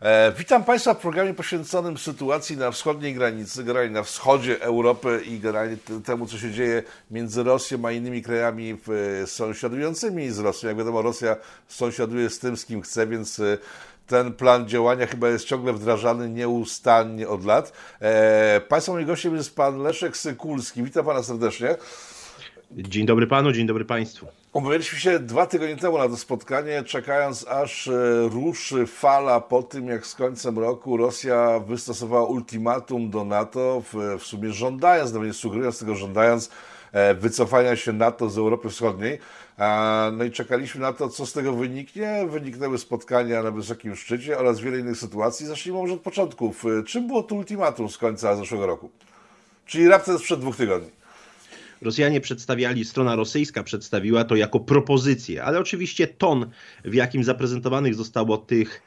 E, witam Państwa w programie poświęconym sytuacji na wschodniej granicy, generalnie na wschodzie Europy i generalnie temu, co się dzieje między Rosją a innymi krajami sąsiadującymi z Rosją. Jak wiadomo, Rosja sąsiaduje z tym, z kim chce, więc e, ten plan działania chyba jest ciągle wdrażany nieustannie od lat. E, państwa moim gościem jest pan Leszek Sykulski. Witam Pana serdecznie. Dzień dobry Panu, dzień dobry Państwu. Umawialiśmy się dwa tygodnie temu na to spotkanie, czekając aż e, ruszy fala po tym, jak z końcem roku Rosja wystosowała ultimatum do NATO, w, w sumie żądając, nawet sugerując tego, żądając e, wycofania się NATO z Europy Wschodniej. No i czekaliśmy na to, co z tego wyniknie. Wyniknęły spotkania na wysokim szczycie oraz wiele innych sytuacji. Zacznijmy może od początków. Czym było to ultimatum z końca zeszłego roku? Czyli raptem sprzed dwóch tygodni. Rosjanie przedstawiali, strona rosyjska przedstawiła to jako propozycję, ale oczywiście ton, w jakim zaprezentowanych zostało tych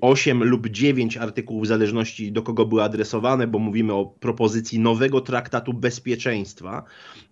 8 mm, lub 9 artykułów w zależności do kogo były adresowane, bo mówimy o propozycji nowego traktatu bezpieczeństwa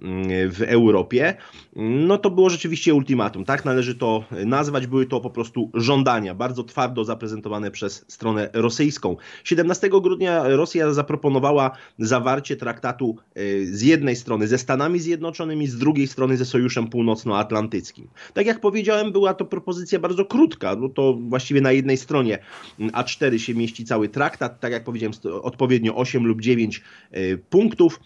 mm, w Europie, no to było rzeczywiście ultimatum. Tak należy to nazwać. Były to po prostu żądania, bardzo twardo zaprezentowane przez stronę rosyjską. 17 grudnia Rosja zaproponowała zawarcie traktatu e, z jednej strony ze Stanami Zjednoczonymi, z drugiej strony ze Sojuszem Północnoatlantyckim. Tak jak powiedziałem, była to propozycja bardzo krótka, no to właściwie na jednej stronie stronie A4 się mieści cały traktat, tak jak powiedziałem, odpowiednio 8 lub 9 e, punktów.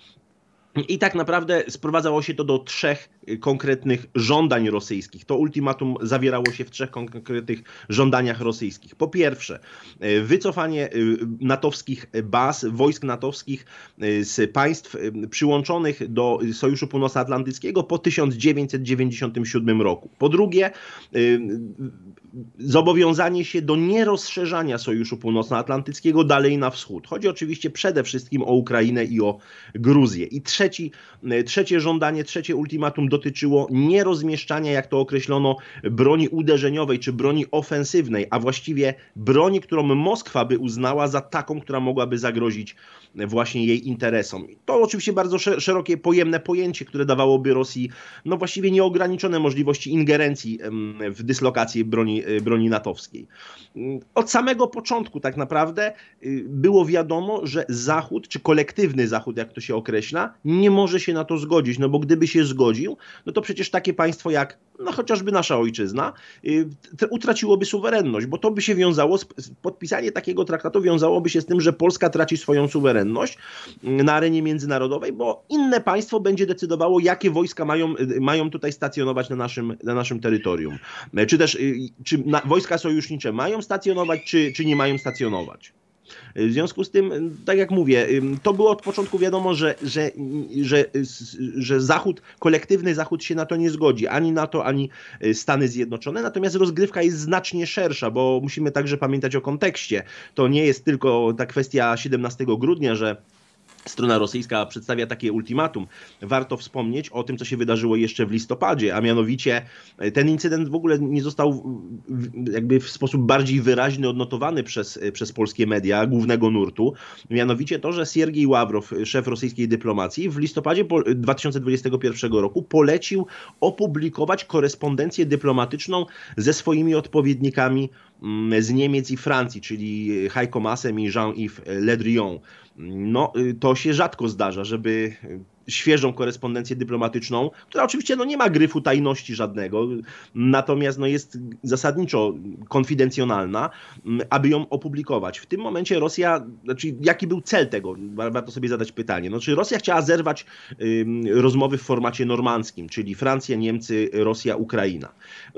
I tak naprawdę sprowadzało się to do trzech y, konkretnych żądań rosyjskich. To ultimatum zawierało się w trzech konkretnych żądaniach rosyjskich. Po pierwsze, y, wycofanie y, natowskich baz, wojsk natowskich z państw przyłączonych do Sojuszu Północnoatlantyckiego po 1997 roku. Po drugie, zobowiązanie się do nierozszerzania Sojuszu Północnoatlantyckiego dalej na wschód. Chodzi oczywiście przede wszystkim o Ukrainę i o Gruzję. I trzeci, e, trzecie żądanie, trzecie ultimatum dotyczyło nierozmieszczania, jak to określono, broni uderzeniowej czy broni ofensywnej, a właściwie broni, którą Moskwa by uznała za taką, która mogłaby zagrozić właśnie jej interesom. To oczywiście bardzo szerokie, pojemne pojęcie, które dawałoby Rosji no właściwie nieograniczone możliwości ingerencji w dyslokację broni, e, broni natowskiej. Od samego początku tak naprawdę y, było wiadomo, że Zachód, czy kolektywny Zachód, jak to się określa, nie może się na to zgodzić, no bo gdyby się zgodził, no to przecież takie państwo jak no chociażby nasza ojczyzna, y, utraciłoby suwerenność, bo to by się wiązało, z, podpisanie takiego traktatu wiązałoby się z tym, że Polska traci swoją suwerenność y, na arenie międzynarodowej, bo inne państwo będzie decydowało, jakie wojska mają, y, mają tutaj stacjonować na naszym, na naszym terytorium. Czy też czy na, wojska sojusznicze mają stacjonować, czy, czy nie mają stacjonować. W związku z tym, tak jak mówię, to było od początku wiadomo, że, że, że, że Zachód, kolektywny Zachód się na to nie zgodzi, ani NATO, ani y, Stany Zjednoczone. Natomiast rozgrywka jest znacznie szersza, bo musimy także pamiętać o kontekście. To nie jest tylko ta kwestia 17 grudnia, że Strona rosyjska przedstawia takie ultimatum. Warto wspomnieć o tym, co się wydarzyło jeszcze w listopadzie, a mianowicie e, ten incydent w ogóle nie został jakby w sposób bardziej wyraźny odnotowany przez, e, przez polskie media głównego nurtu. Mianowicie to, że Siergiej Ławrow, szef rosyjskiej dyplomacji, w listopadzie 2021 roku polecił opublikować korespondencję dyplomatyczną ze swoimi odpowiednikami mm, z Niemiec i Francji, czyli Heiko Maasem i Jean-Yves Le Drian. No, y, to się rzadko zdarza, żeby świeżą korespondencję dyplomatyczną, która oczywiście no, nie ma gryfu tajności żadnego, natomiast no, jest zasadniczo konfidencjonalna, aby ją opublikować. W tym momencie Rosja, znaczy jaki był cel tego? Warto sobie zadać pytanie. No, czy Rosja chciała zerwać y, rozmowy w formacie normandzkim, czyli Francja, Niemcy, Rosja, Ukraina.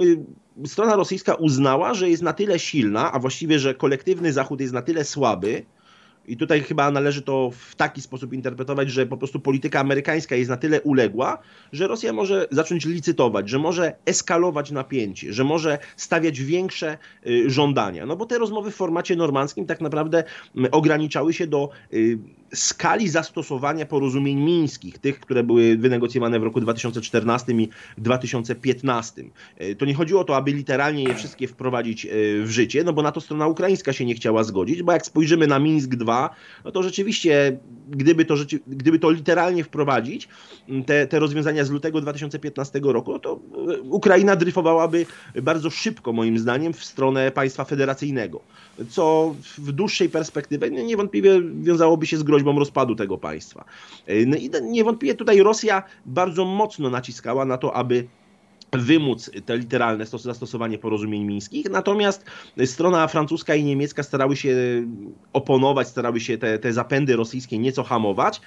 Y, strona rosyjska uznała, że jest na tyle silna, a właściwie, że kolektywny Zachód jest na tyle słaby, i tutaj chyba należy to w taki sposób interpretować, że po prostu polityka amerykańska jest na tyle uległa, że Rosja może zacząć licytować, że może eskalować napięcie, że może stawiać większe y, żądania. No bo te rozmowy w formacie normandzkim tak naprawdę mm, ograniczały się do y, skali zastosowania porozumień mińskich, tych, które były wynegocjowane w roku 2014 i 2015. Y, to nie chodziło o to, aby literalnie je wszystkie wprowadzić w życie, no bo na to strona ukraińska się nie chciała zgodzić, bo jak spojrzymy na Mińsk 2, 2, no to rzeczywiście, gdyby to, gdyby to literalnie wprowadzić, te, te rozwiązania z lutego 2015 roku, no to Ukraina dryfowałaby bardzo szybko, moim zdaniem, w stronę państwa federacyjnego, co w dłuższej perspektywie niewątpliwie wiązałoby się z groźbą rozpadu tego państwa. No i niewątpliwie tutaj Rosja bardzo mocno naciskała na to, aby wymóc te literalne zastosowanie porozumień mińskich, natomiast strona francuska i niemiecka starały się oponować, starały się te, te zapędy rosyjskie nieco hamować,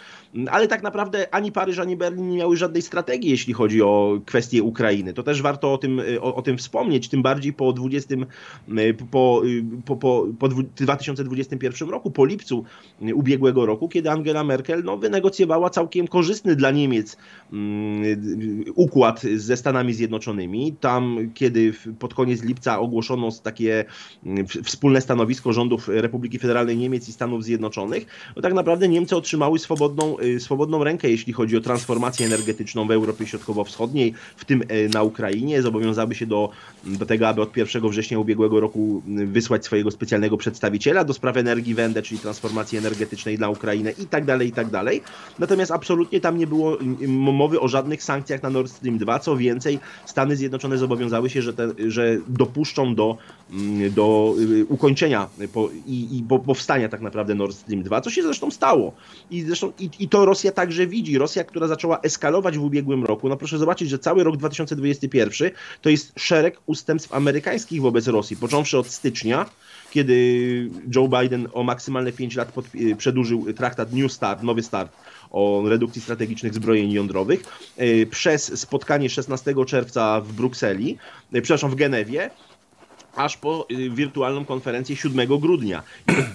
ale tak naprawdę ani Paryż, ani Berlin nie miały żadnej strategii, jeśli chodzi o kwestię Ukrainy. To też warto o tym, o, o tym wspomnieć, tym bardziej po 20, po, po, po, po 2021 roku, po lipcu ubiegłego roku, kiedy Angela Merkel no, wynegocjowała całkiem korzystny dla Niemiec um, układ ze Stanami Zjednoczonymi, Zjednoczonymi. Tam, kiedy pod koniec lipca ogłoszono takie mm, wspólne stanowisko rządów Republiki Federalnej Niemiec i Stanów Zjednoczonych, no tak naprawdę Niemcy otrzymały swobodną, y, swobodną rękę, jeśli chodzi o transformację energetyczną w Europie Środkowo-Wschodniej, w tym y, na Ukrainie. Zobowiązały się do, do tego, aby od 1 września ubiegłego roku y, wysłać swojego specjalnego przedstawiciela do spraw energii Wende, czyli transformacji energetycznej dla Ukrainy i tak dalej, i tak dalej. Natomiast absolutnie tam nie było mowy o żadnych sankcjach na Nord Stream 2. Co więcej, Stany Zjednoczone zobowiązały się, że, te, że dopuszczą do, mm, do y, ukończenia po, i, i powstania tak naprawdę Nord Stream 2, co się zresztą stało. I, zresztą, i, I to Rosja także widzi. Rosja, która zaczęła eskalować w ubiegłym roku, no proszę zobaczyć, że cały rok 2021 to jest szereg ustępstw amerykańskich wobec Rosji, począwszy od stycznia, kiedy Joe Biden o maksymalne 5 lat y, przedłużył traktat New Start, Nowy Start o redukcji strategicznych zbrojeń jądrowych, y, przez spotkanie 16 czerwca w Brukseli, y, przepraszam, w Genewie, aż po wirtualną konferencję 7 grudnia.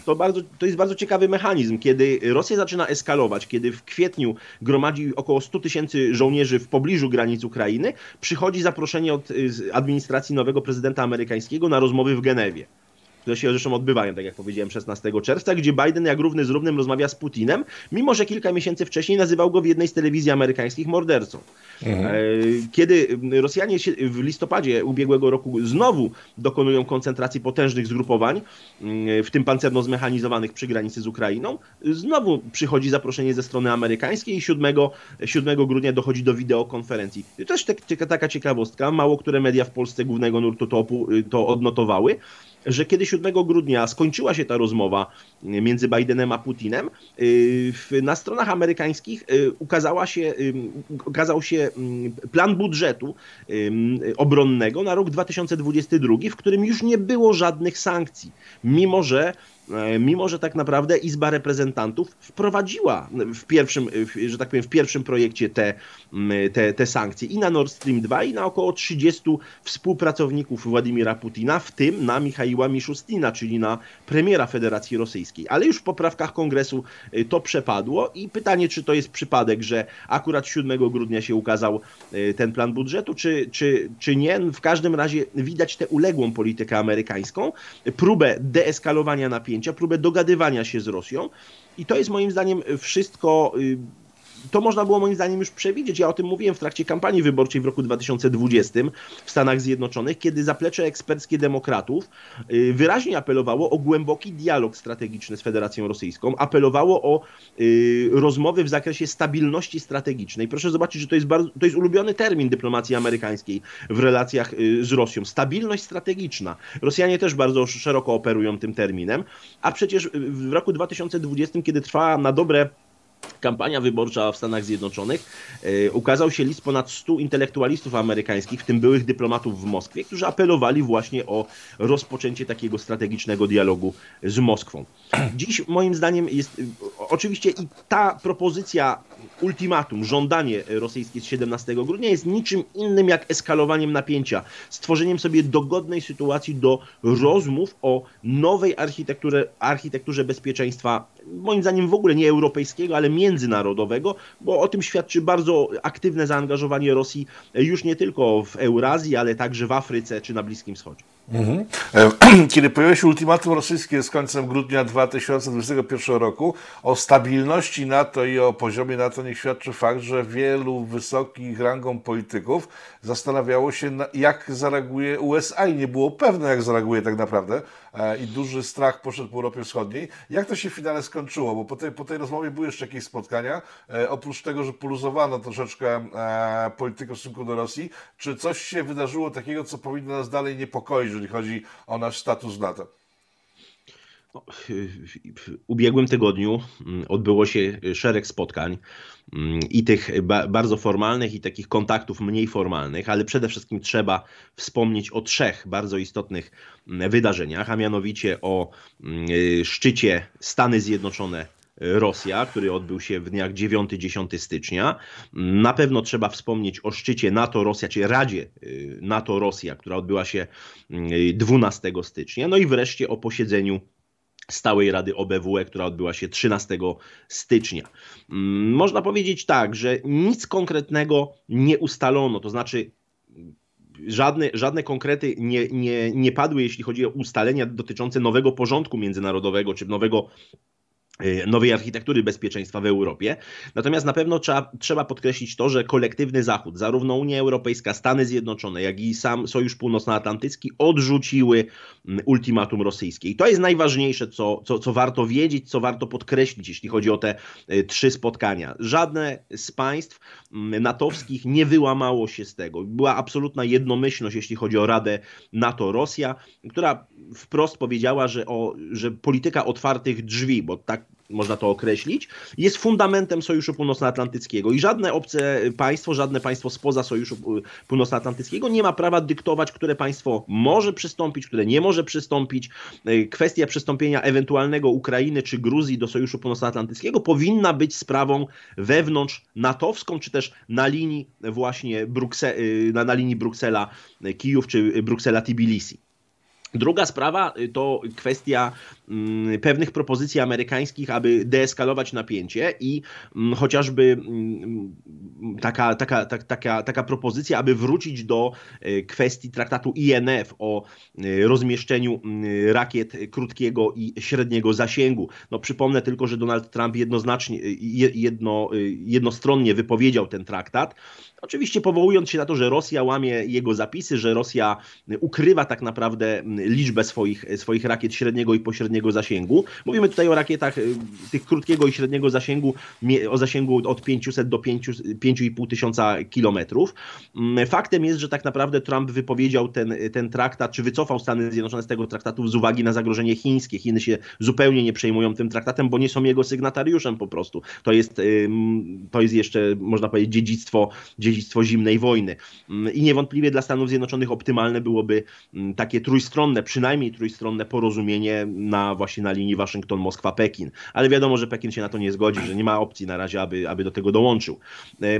To, bardzo, to jest bardzo ciekawy mechanizm, kiedy Rosja zaczyna eskalować, kiedy w kwietniu gromadzi około 100 tysięcy żołnierzy w pobliżu granic Ukrainy, przychodzi zaproszenie od administracji nowego prezydenta amerykańskiego na rozmowy w Genewie które się zresztą odbywają, tak jak powiedziałem, 16 czerwca, gdzie Biden jak równy z równym rozmawia z Putinem, mimo że kilka miesięcy wcześniej nazywał go w jednej z telewizji amerykańskich mordercą. Mhm. E, kiedy Rosjanie w listopadzie ubiegłego roku znowu dokonują koncentracji potężnych zgrupowań, w tym pancerno zmechanizowanych przy granicy z Ukrainą, znowu przychodzi zaproszenie ze strony amerykańskiej i 7, 7 grudnia dochodzi do wideokonferencji. To też taka ciekawostka, mało które media w Polsce głównego nurtu to, to odnotowały że kiedy 7 grudnia skończyła się ta rozmowa między Bidenem a Putinem, y, na stronach amerykańskich y, ukazała się, y, ukazał się plan budżetu obronnego na rok 2022, w którym już nie było żadnych sankcji, mimo że mimo że tak naprawdę Izba Reprezentantów wprowadziła w pierwszym, że tak powiem, w pierwszym projekcie te, te, te sankcje i na Nord Stream 2 i na około 30 współpracowników Władimira Putina, w tym na Michaiła Miszustina, czyli na premiera Federacji Rosyjskiej. Ale już w poprawkach kongresu e, to przepadło i pytanie, czy to jest przypadek, że akurat 7 grudnia się ukazał e, ten plan budżetu, czy, czy, czy nie. W każdym razie widać tę uległą politykę amerykańską, próbę deeskalowania napięcia, napięcia, próbę dogadywania się z Rosją. I to jest moim zdaniem wszystko y, to można było moim zdaniem już przewidzieć. Ja o tym mówiłem w trakcie kampanii wyborczej w roku 2020 w Stanach Zjednoczonych, kiedy zaplecze eksperckie demokratów y, wyraźnie apelowało o głęboki dialog strategiczny z Federacją Rosyjską, apelowało o y, rozmowy w zakresie stabilności strategicznej. Proszę zobaczyć, że to jest, bardzo, to jest ulubiony termin dyplomacji amerykańskiej w relacjach y, z Rosją. Stabilność strategiczna. Rosjanie też bardzo szeroko operują tym terminem, a przecież w roku 2020, kiedy trwała na dobre kampania wyborcza w Stanach Zjednoczonych e, ukazał się list ponad 100 intelektualistów amerykańskich, w tym byłych dyplomatów w Moskwie, którzy apelowali właśnie o rozpoczęcie takiego strategicznego dialogu z Moskwą. Dziś moim zdaniem jest oczywiście i ta propozycja ultimatum, żądanie rosyjskie z 17 grudnia jest niczym innym jak eskalowaniem napięcia, stworzeniem sobie dogodnej sytuacji do rozmów o nowej architekturze, architekturze bezpieczeństwa, moim zdaniem w ogóle nie europejskiego, ale międzynarodowego, bo o tym świadczy bardzo aktywne zaangażowanie Rosji już nie tylko w Eurazji, ale także w Afryce czy na Bliskim Wschodzie. Mhm. Kiedy pojawiło się ultimatum rosyjskie z końcem grudnia 2021 roku, o stabilności NATO i o poziomie NATO niech świadczy fakt, że wielu wysokich rangą polityków zastanawiało się, jak zareaguje USA i nie było pewne, jak zareaguje tak naprawdę. E, I duży strach poszedł po Europie Wschodniej. Jak to się w finale skończyło? Bo po tej, po tej rozmowie były jeszcze jakieś spotkania. E, oprócz tego, że poluzowano troszeczkę e, politykę w stosunku do Rosji, czy coś się wydarzyło takiego, co powinno nas dalej niepokoić, jeżeli chodzi o nasz status NATO? No, w ubiegłym tygodniu mm, odbyło się szereg spotkań i tych bardzo formalnych, i takich kontaktów mniej formalnych, ale przede wszystkim trzeba wspomnieć o trzech bardzo istotnych mm, wydarzeniach, a mianowicie o szczycie Stany Zjednoczone Rosja, który odbył się w dniach 9-10 stycznia. Na pewno trzeba wspomnieć o szczycie NATO-Rosja, czy Radzie y, NATO-Rosja, która odbyła się 12 y, stycznia. No i wreszcie o posiedzeniu Stałej Rady OBWE, która odbyła się 13 stycznia. Mm, można powiedzieć tak, że nic konkretnego nie ustalono, to znaczy żadne, żadne konkrety nie, nie, nie padły, jeśli chodzi o ustalenia dotyczące nowego porządku międzynarodowego czy nowego nowej architektury bezpieczeństwa w Europie. Natomiast na pewno trzeba, trzeba podkreślić to, że kolektywny Zachód, zarówno Unia Europejska, Stany Zjednoczone, jak i sam Sojusz Północnoatlantycki odrzuciły mm, ultimatum rosyjskie. I to jest najważniejsze, co, co, co warto wiedzieć, co warto podkreślić, jeśli chodzi o te y, trzy spotkania. Żadne z państw mm, natowskich nie wyłamało się z tego. Była absolutna jednomyślność, jeśli chodzi o Radę NATO-Rosja, która wprost powiedziała, że, o, że polityka otwartych drzwi, bo tak można to określić, jest fundamentem Sojuszu Północnoatlantyckiego i żadne obce państwo, żadne państwo spoza Sojuszu Północnoatlantyckiego nie ma prawa dyktować, które państwo może przystąpić, które nie może przystąpić. Kwestia przystąpienia ewentualnego Ukrainy czy Gruzji do Sojuszu Północnoatlantyckiego powinna być sprawą wewnątrz natowską, czy też na linii właśnie Brukse na, na linii Bruksela-Kijów czy Bruksela-Tbilisi. Druga sprawa y, to kwestia mm, pewnych propozycji amerykańskich, aby deeskalować napięcie i mm, chociażby mm, taka, taka, taka, taka propozycja, aby wrócić do y, kwestii traktatu INF o y, rozmieszczeniu rakiet krótkiego i średniego zasięgu. No, przypomnę tylko, że Donald Trump jednoznacznie, jedno, jednostronnie wypowiedział ten traktat. Oczywiście powołując się na to, że Rosja łamie jego zapisy, że Rosja ukrywa tak naprawdę liczbę swoich, swoich rakiet średniego i pośredniego zasięgu. Mówimy tutaj o rakietach y, tych krótkiego i średniego zasięgu, o zasięgu od 500 do 5,5 tysiąca kilometrów. Mm, faktem jest, że tak naprawdę Trump wypowiedział ten, ten traktat, czy wycofał Stany Zjednoczone z tego traktatu z uwagi na zagrożenie chińskie. Chiny się zupełnie nie przejmują tym traktatem, bo nie są jego sygnatariuszem po prostu. To jest, to jest jeszcze, można powiedzieć, dziedzictwo, dziedzictwo zimnej wojny. Mm, I niewątpliwie dla Stanów Zjednoczonych optymalne byłoby mm, takie trójstronne przynajmniej trójstronne porozumienie na właśnie na linii Waszyngton-Moskwa-Pekin. Ale wiadomo, że Pekin się na to nie zgodzi, że nie ma opcji na razie, aby, aby do tego dołączył.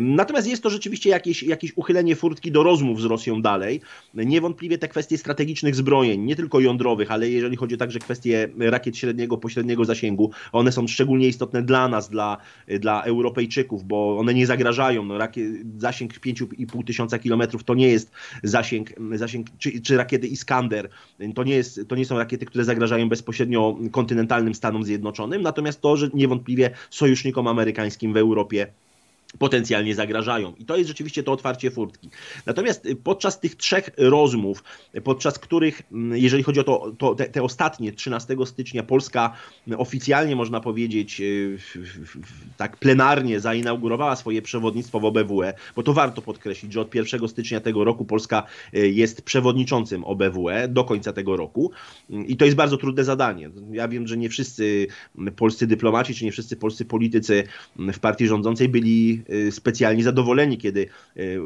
Natomiast jest to rzeczywiście jakieś, jakieś uchylenie furtki do rozmów z Rosją dalej. Niewątpliwie te kwestie strategicznych zbrojeń, nie tylko jądrowych, ale jeżeli chodzi także kwestie rakiet średniego, pośredniego zasięgu, one są szczególnie istotne dla nas, dla, dla Europejczyków, bo one nie zagrażają. No, rakiet, zasięg 5,5 tysiąca kilometrów to nie jest zasięg, zasięg czy, czy rakiety Iskander, to nie, jest, to nie są rakiety, które zagrażają bezpośrednio kontynentalnym Stanom Zjednoczonym, natomiast to, że niewątpliwie sojusznikom amerykańskim w Europie potencjalnie zagrażają. I to jest rzeczywiście to otwarcie furtki. Natomiast y, podczas tych trzech rozmów, podczas których, mm, jeżeli chodzi o to, to te, te, ostatnie, 13 stycznia, Polska oficjalnie, można powiedzieć, y, tak plenarnie zainaugurowała swoje przewodnictwo w OBWE, bo to warto podkreślić, że od 1 stycznia tego roku Polska y, jest przewodniczącym OBWE do końca tego roku. I to jest bardzo trudne zadanie. Ja wiem, że nie wszyscy polscy dyplomaci, czy nie wszyscy polscy politycy w partii rządzącej byli Y, specjalnie zadowoleni, kiedy y,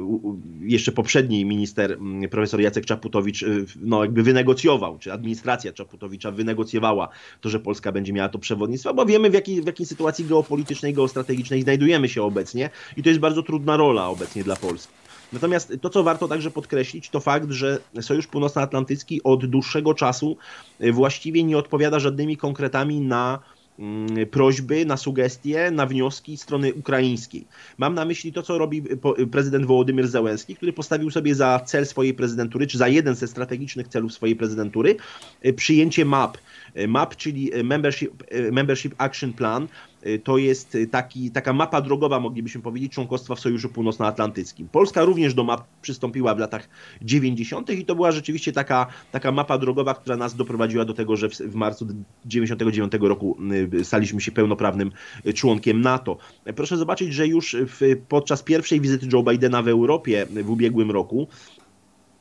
jeszcze poprzedni minister, mm, profesor Jacek Czaputowicz, y, no jakby wynegocjował, czy administracja Czaputowicza wynegocjowała to, że Polska będzie miała to przewodnictwo, bo wiemy w jakiej, w jakiej sytuacji geopolitycznej, geostrategicznej znajdujemy się obecnie i to jest bardzo trudna rola obecnie dla Polski. Natomiast to, co warto także podkreślić, to fakt, że Sojusz Północnoatlantycki od dłuższego czasu właściwie nie odpowiada żadnymi konkretami na prośby, na sugestie, na wnioski strony ukraińskiej. Mam na myśli to, co robi prezydent Wołodymyr Zełenski, który postawił sobie za cel swojej prezydentury, czy za jeden ze strategicznych celów swojej prezydentury, przyjęcie map. MAP, czyli Membership, Membership Action Plan, Y, to jest taki, taka mapa drogowa, moglibyśmy powiedzieć, członkostwa w Sojuszu Północnoatlantyckim. Polska również do map przystąpiła w latach 90. i to była rzeczywiście taka, taka mapa drogowa, która nas doprowadziła do tego, że w, w marcu 99 roku staliśmy się pełnoprawnym członkiem NATO. Proszę zobaczyć, że już w, podczas pierwszej wizyty Joe Bidena w Europie w ubiegłym roku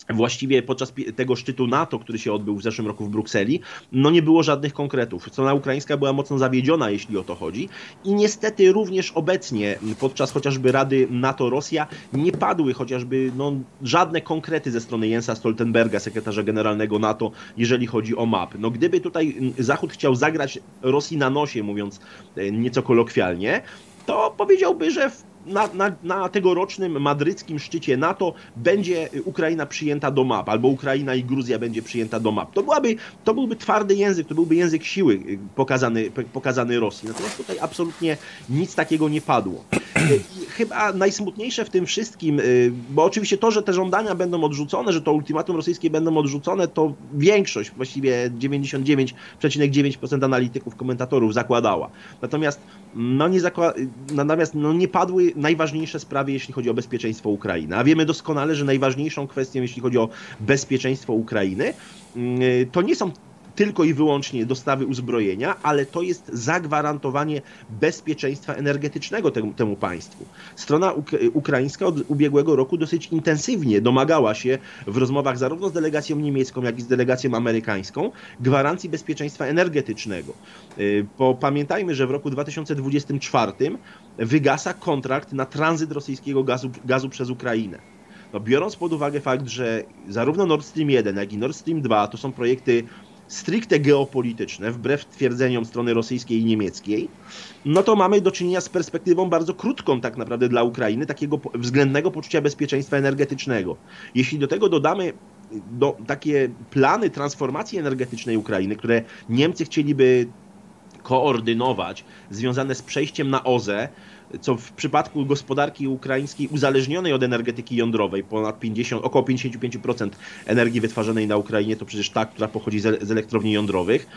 właściwie podczas tego szczytu NATO, który się odbył w zeszłym roku w Brukseli, no nie było żadnych konkretów. Strona ukraińska była mocno zawiedziona, jeśli o to chodzi. I niestety również obecnie, podczas chociażby Rady NATO-Rosja, nie padły chociażby no, żadne konkrety ze strony Jensa Stoltenberga, sekretarza generalnego NATO, jeżeli chodzi o map. No gdyby tutaj Zachód chciał zagrać Rosji na nosie, mówiąc e, nieco kolokwialnie, to powiedziałby, że w na, na, na tegorocznym madryckim szczycie NATO będzie Ukraina przyjęta do map, albo Ukraina i Gruzja będzie przyjęta do map. To, byłaby, to byłby twardy język, to byłby język siły y, pokazany, pokazany Rosji. Natomiast tutaj absolutnie nic takiego nie padło. I chyba najsmutniejsze w tym wszystkim, y, bo oczywiście to, że te żądania będą odrzucone, że to ultimatum rosyjskie będą odrzucone, to większość, właściwie 99,9% analityków, komentatorów zakładała. Natomiast no nie, zakła- natomiast no nie padły najważniejsze sprawy, jeśli chodzi o bezpieczeństwo Ukrainy. A wiemy doskonale, że najważniejszą kwestią, jeśli chodzi o bezpieczeństwo Ukrainy, mm, to nie są tylko i wyłącznie dostawy uzbrojenia, ale to jest zagwarantowanie bezpieczeństwa energetycznego temu, temu państwu. Strona ukraińska od ubiegłego roku dosyć intensywnie domagała się w rozmowach zarówno z delegacją niemiecką, jak i z delegacją amerykańską gwarancji bezpieczeństwa energetycznego. Bo y, pamiętajmy, że w roku 2024 wygasa kontrakt na tranzyt rosyjskiego gazu, gazu przez Ukrainę. No, biorąc pod uwagę fakt, że zarówno Nord Stream 1, jak i Nord Stream 2 to są projekty stricte geopolityczne, wbrew twierdzeniom strony rosyjskiej i niemieckiej, no to mamy do czynienia z perspektywą bardzo krótką tak naprawdę dla Ukrainy, takiego względnego poczucia bezpieczeństwa energetycznego. Jeśli do tego dodamy do, takie plany transformacji energetycznej Ukrainy, które Niemcy chcieliby koordynować, związane z przejściem na OZE, co w przypadku gospodarki ukraińskiej uzależnionej od energetyki jądrowej, ponad 50, około 55% energii wytwarzanej na Ukrainie to przecież ta, która pochodzi z, z elektrowni jądrowych,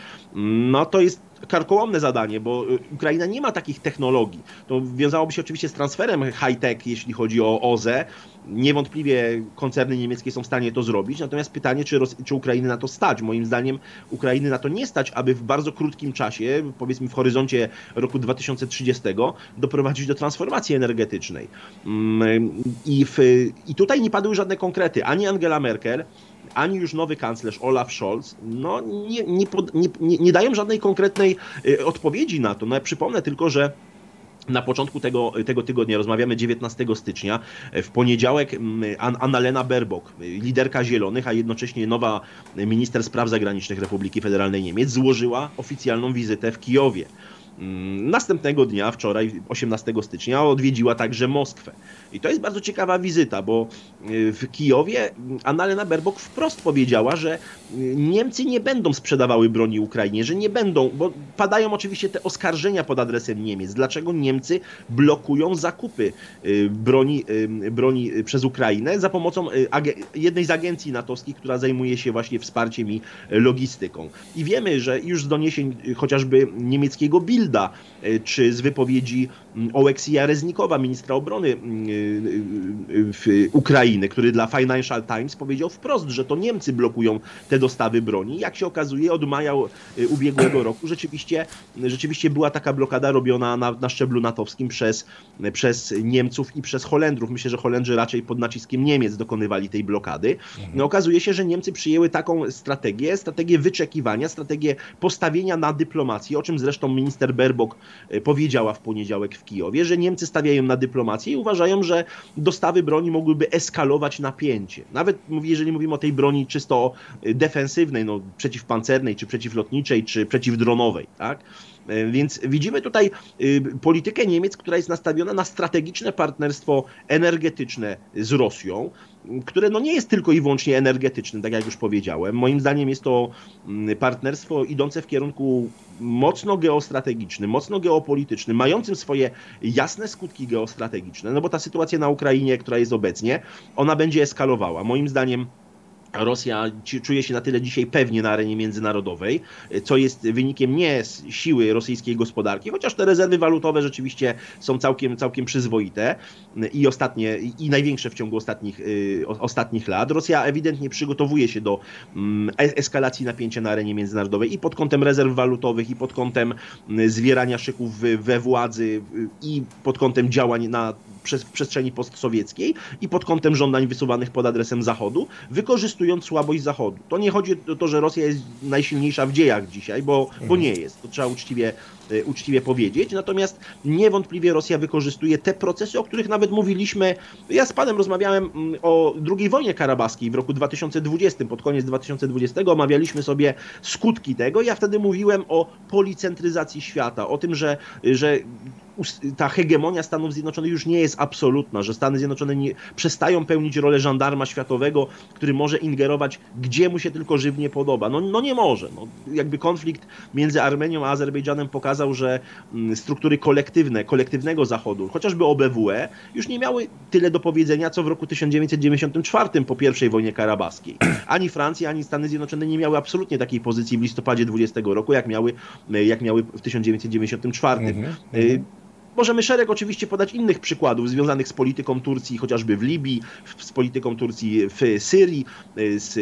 no to jest karkołomne zadanie, bo y, Ukraina nie ma takich technologii. To wiązałoby się oczywiście z transferem high-tech, jeśli chodzi o OZE. Niewątpliwie koncerny niemieckie są w stanie to zrobić, natomiast pytanie, czy, Ros- czy Ukrainy na to stać. Moim zdaniem Ukrainy na to nie stać, aby w bardzo krótkim czasie, powiedzmy w horyzoncie roku 2030, doprowadzić do transformacji energetycznej. Mm, I, w, I tutaj nie padły żadne konkrety. Ani Angela Merkel, ani już nowy kanclerz Olaf Scholz no, nie, nie, pod, nie, nie dają żadnej konkretnej y, odpowiedzi na to. No, ja przypomnę tylko, że na początku tego, tego tygodnia, rozmawiamy 19 stycznia, w poniedziałek mm, Annalena Baerbock, liderka Zielonych, a jednocześnie nowa minister spraw zagranicznych Republiki Federalnej Niemiec, złożyła oficjalną wizytę w Kijowie. Mm, następnego dnia, wczoraj, 18 stycznia, odwiedziła także Moskwę. I to jest bardzo ciekawa wizyta, bo y, w Kijowie Annalena Baerbock wprost powiedziała, że y, Niemcy nie będą sprzedawały broni Ukrainie, że nie będą, bo padają oczywiście te oskarżenia pod adresem Niemiec. Dlaczego Niemcy blokują zakupy y, broni, broni przez Ukrainę za pomocą jednej z agencji natowskich, która zajmuje się właśnie wsparciem i logistyką. I wiemy, że już z doniesień chociażby niemieckiego Bild E, czy z wypowiedzi Oleksija Reznikowa, ministra obrony mm, e, e, Ukrainy, który dla Financial Times powiedział wprost, że to Niemcy blokują te dostawy broni. Jak się okazuje, od maja ubiegłego roku rzeczywiście, rzeczywiście była taka blokada robiona na, na szczeblu natowskim przez, przez Niemców i przez Holendrów. Myślę, że Holendrzy raczej pod naciskiem Niemiec dokonywali tej blokady. No, okazuje się, że Niemcy przyjęły taką strategię, strategię wyczekiwania, strategię postawienia na dyplomację, o czym zresztą minister Baerbock e, powiedziała w poniedziałek w Kijowie, że Niemcy stawiają na dyplomację i uważają, że dostawy broni mogłyby eskalować napięcie. Nawet jeżeli mówimy o tej broni czysto e, defensywnej, no, przeciwpancernej, czy przeciwlotniczej, czy przeciwdronowej, tak? E, więc widzimy tutaj politykę Niemiec, która jest nastawiona na strategiczne partnerstwo energetyczne z Rosją. Które no nie jest tylko i wyłącznie energetyczne, tak jak już powiedziałem. Moim zdaniem jest to mm, partnerstwo idące w kierunku mocno geostrategicznym, mocno geopolitycznym, mającym swoje jasne skutki geostrategiczne, no bo ta sytuacja na Ukrainie, która jest obecnie, ona będzie eskalowała. Moim zdaniem Rosja czuje się na tyle dzisiaj pewnie na arenie międzynarodowej, co jest wynikiem nie siły rosyjskiej gospodarki, chociaż te rezerwy walutowe rzeczywiście są całkiem, całkiem przyzwoite i ostatnie, i największe w ciągu ostatnich, y, ostatnich lat. Rosja ewidentnie przygotowuje się do mm, eskalacji napięcia na arenie międzynarodowej i pod kątem rezerw walutowych, i pod kątem y, zwierania szyków we władzy, i pod kątem działań na przestrzeni postsowieckiej i pod kątem żądań wysuwanych pod adresem Zachodu, wykorzystując słabość Zachodu. To nie chodzi o to, że Rosja jest najsilniejsza w dziejach dzisiaj, bo, bo nie jest. To trzeba uczciwie, e, uczciwie powiedzieć. Natomiast niewątpliwie Rosja wykorzystuje te procesy, o których nawet mówiliśmy. Ja z panem rozmawiałem mm, o II wojnie karabaskiej w roku 2020, pod koniec 2020 omawialiśmy sobie skutki tego. Ja wtedy mówiłem o policentryzacji świata, o tym, że, że ta hegemonia Stanów Zjednoczonych już nie jest absolutna, że Stany Zjednoczone nie, przestają pełnić rolę żandarma światowego, który może ingerować gdzie mu się tylko żywnie podoba. No, no nie może. No, jakby konflikt między Armenią a Azerbejdżanem pokazał, że mm, struktury kolektywne, kolektywnego Zachodu, chociażby OBWE, już nie miały tyle do powiedzenia, co w roku 1994 po I wojnie karabaskiej. Ani Francja, ani Stany Zjednoczone nie miały absolutnie takiej pozycji w listopadzie 20 roku, jak miały, jak miały w 1994. Mhm, y, Możemy szereg oczywiście podać innych przykładów związanych z polityką Turcji, chociażby w Libii, z polityką Turcji w Syrii, z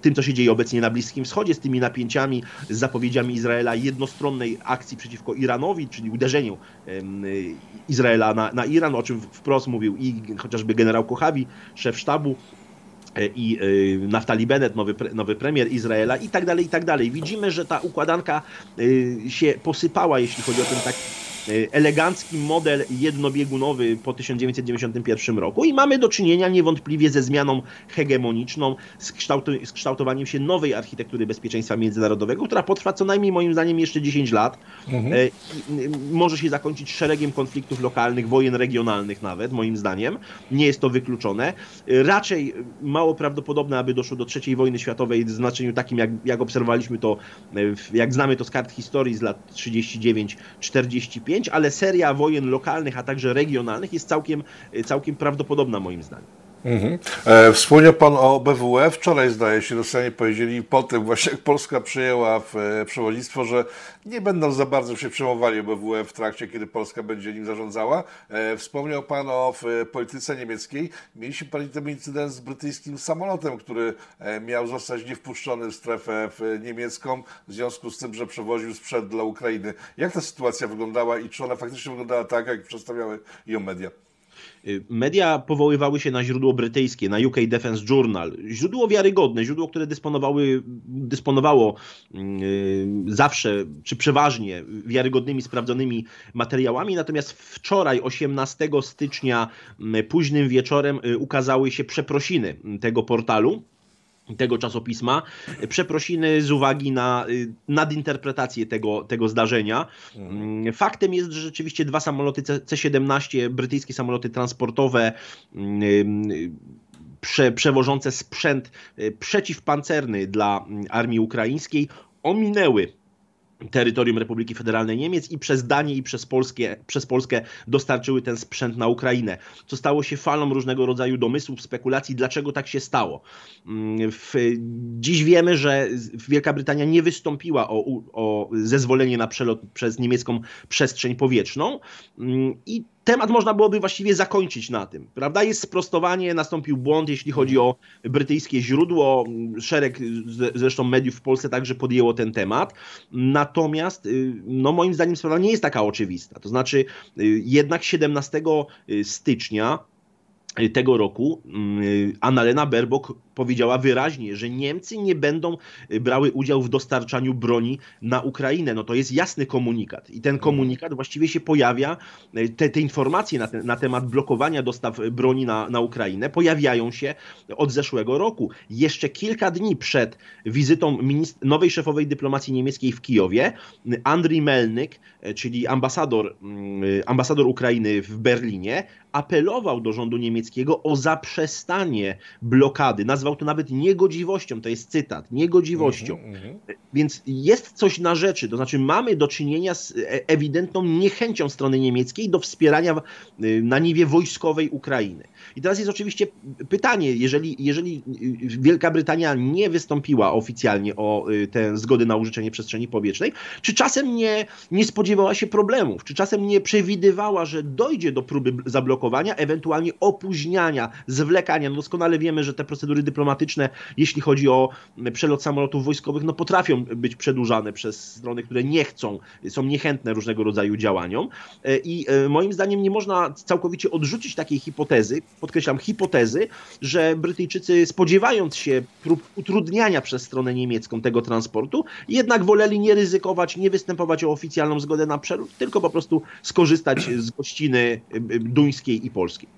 tym, co się dzieje obecnie na Bliskim Wschodzie, z tymi napięciami, z zapowiedziami Izraela jednostronnej akcji przeciwko Iranowi, czyli uderzeniu Izraela na, na Iran, o czym wprost mówił i chociażby generał Kochawi, szef sztabu e, i Naftali Bennett, nowy, nowy premier Izraela i tak dalej, i tak dalej. Widzimy, że ta układanka się posypała, jeśli chodzi o ten taki Y, elegancki model jednobiegunowy po 1991 roku i mamy do czynienia niewątpliwie ze zmianą hegemoniczną, z, z kształtowaniem się nowej architektury bezpieczeństwa międzynarodowego, która potrwa co najmniej moim zdaniem jeszcze 10 lat. Mhm. Y, może się zakończyć szeregiem konfliktów lokalnych, wojen regionalnych nawet, moim zdaniem. Nie jest to wykluczone. Y, raczej mało prawdopodobne, aby doszło do trzeciej wojny światowej w znaczeniu takim, jak, jak obserwowaliśmy to, jak znamy to z kart historii z lat 39-45, ale seria wojen lokalnych, a także regionalnych jest całkiem, całkiem prawdopodobna moim zdaniem. Mhm. E, wspomniał Pan o BWE. Wczoraj zdaje się Rosjanie powiedzieli po tym właśnie jak Polska przyjęła w, e, przewodnictwo, że nie będą za bardzo się przejmowali BWE w trakcie, kiedy Polska będzie nim zarządzała. E, wspomniał Pan o w, polityce niemieckiej. Mieliśmy Pan ten incydent z brytyjskim samolotem, który e, miał zostać niewpuszczony w strefę w, niemiecką w związku z tym, że przewoził sprzęt dla Ukrainy. Jak ta sytuacja wyglądała i czy ona faktycznie wyglądała tak, jak przedstawiały ją media? Y, media powoływały się na źródło brytyjskie, na UK Defense Journal. Źródło wiarygodne, źródło, które dysponowały, dysponowało yy, zawsze, czy przeważnie wiarygodnymi, sprawdzonymi materiałami. Natomiast wczoraj, 18 stycznia, yy, późnym wieczorem, yy, ukazały się przeprosiny tego portalu tego czasopisma, przeprosiny z uwagi na y, nadinterpretację tego, tego zdarzenia. Mhm. Faktem jest, że rzeczywiście dwa samoloty C-17, brytyjskie samoloty transportowe, y, prze, przewożące sprzęt y, przeciwpancerny dla armii ukraińskiej, ominęły terytorium Republiki Federalnej Niemiec i przez Danię i przez, Polskie, przez Polskę dostarczyły ten sprzęt na Ukrainę, co stało się falą różnego rodzaju domysłów, spekulacji, dlaczego tak się stało. Mm, w, dziś wiemy, że Wielka Brytania nie wystąpiła o, o zezwolenie na przelot przez niemiecką przestrzeń powietrzną mm, i temat można byłoby właściwie zakończyć na tym, prawda? Jest sprostowanie, nastąpił błąd, jeśli chodzi o brytyjskie źródło. Szereg zresztą mediów w Polsce także podjęło ten temat. Natomiast, y, no moim zdaniem sprawa nie jest taka oczywista. To znaczy, y, jednak 17 stycznia tego roku mm, Annalena Baerbock powiedziała wyraźnie, że Niemcy nie będą y, brały udziału w dostarczaniu broni na Ukrainę. No to jest jasny komunikat i ten komunikat właściwie się pojawia, y, te, te informacje na, te, na temat blokowania dostaw broni na, na Ukrainę pojawiają się od zeszłego roku. Jeszcze kilka dni przed wizytą nowej szefowej dyplomacji niemieckiej w Kijowie, Andrii Melnyk, y, czyli ambasador, ambasador Ukrainy w Berlinie, apelował do rządu niemieckiego o zaprzestanie blokady. Nazwał to nawet niegodziwością, to jest cytat, niegodziwością. Mm -hmm. Więc jest coś na rzeczy, to znaczy mamy do czynienia z e, ewidentną niechęcią strony niemieckiej do wspierania na niwie wojskowej Ukrainy. I teraz jest oczywiście pytanie, jeżeli, jeżeli Wielka Brytania nie wystąpiła oficjalnie o tę zgodę na użyczenie przestrzeni powietrznej, czy czasem nie, nie spodziewała się problemów, czy czasem nie przewidywała, że dojdzie do próby zablokowania, ewentualnie opóźniania, zwlekania. No doskonale wiemy, że te procedury dyplomatyczne, jeśli chodzi o przelot samolotów wojskowych, no potrafią być przedłużane przez strony, które nie chcą, są niechętne różnego rodzaju działaniom. E, I e, moim zdaniem nie można całkowicie odrzucić takiej hipotezy, podkreślam hipotezy, że Brytyjczycy spodziewając się prób utrudniania przez stronę niemiecką tego transportu, jednak woleli nie ryzykować, nie występować o oficjalną zgodę na przelot, tylko po prostu skorzystać z gościny duńskiej i polskiej.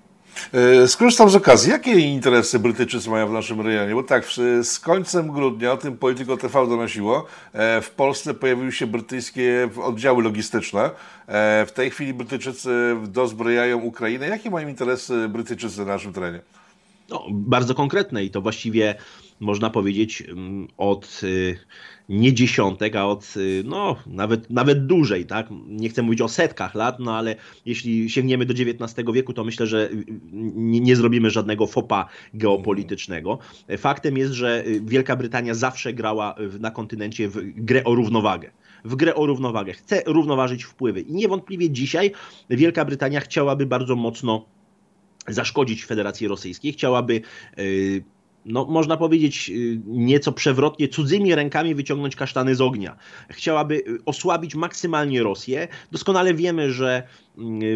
E, skorzystam z okazji. Jakie interesy Brytyjczycy mają w naszym rejonie? Bo tak, z końcem grudnia, o tym Polityko TV donosiło, e, w Polsce pojawiły się brytyjskie oddziały logistyczne. E, w tej chwili Brytyjczycy dozbrojają Ukrainę. Jakie mają interesy Brytyjczycy na naszym terenie? No, bardzo konkretne i to właściwie można powiedzieć mm, od y, nie dziesiątek, a od y, no, nawet, nawet dłużej, tak? Nie chcę mówić o setkach lat, no ale jeśli sięgniemy do XIX wieku, to myślę, że y, nie, nie zrobimy żadnego fopa geopolitycznego. Faktem jest, że Wielka Brytania zawsze grała na kontynencie w grę o równowagę w grę o równowagę. Chce równoważyć wpływy. I niewątpliwie dzisiaj Wielka Brytania chciałaby bardzo mocno zaszkodzić Federacji Rosyjskiej, chciałaby no, można powiedzieć, y, nieco przewrotnie, cudzymi rękami wyciągnąć kasztany z ognia. Chciałaby y, osłabić maksymalnie Rosję. Doskonale wiemy, że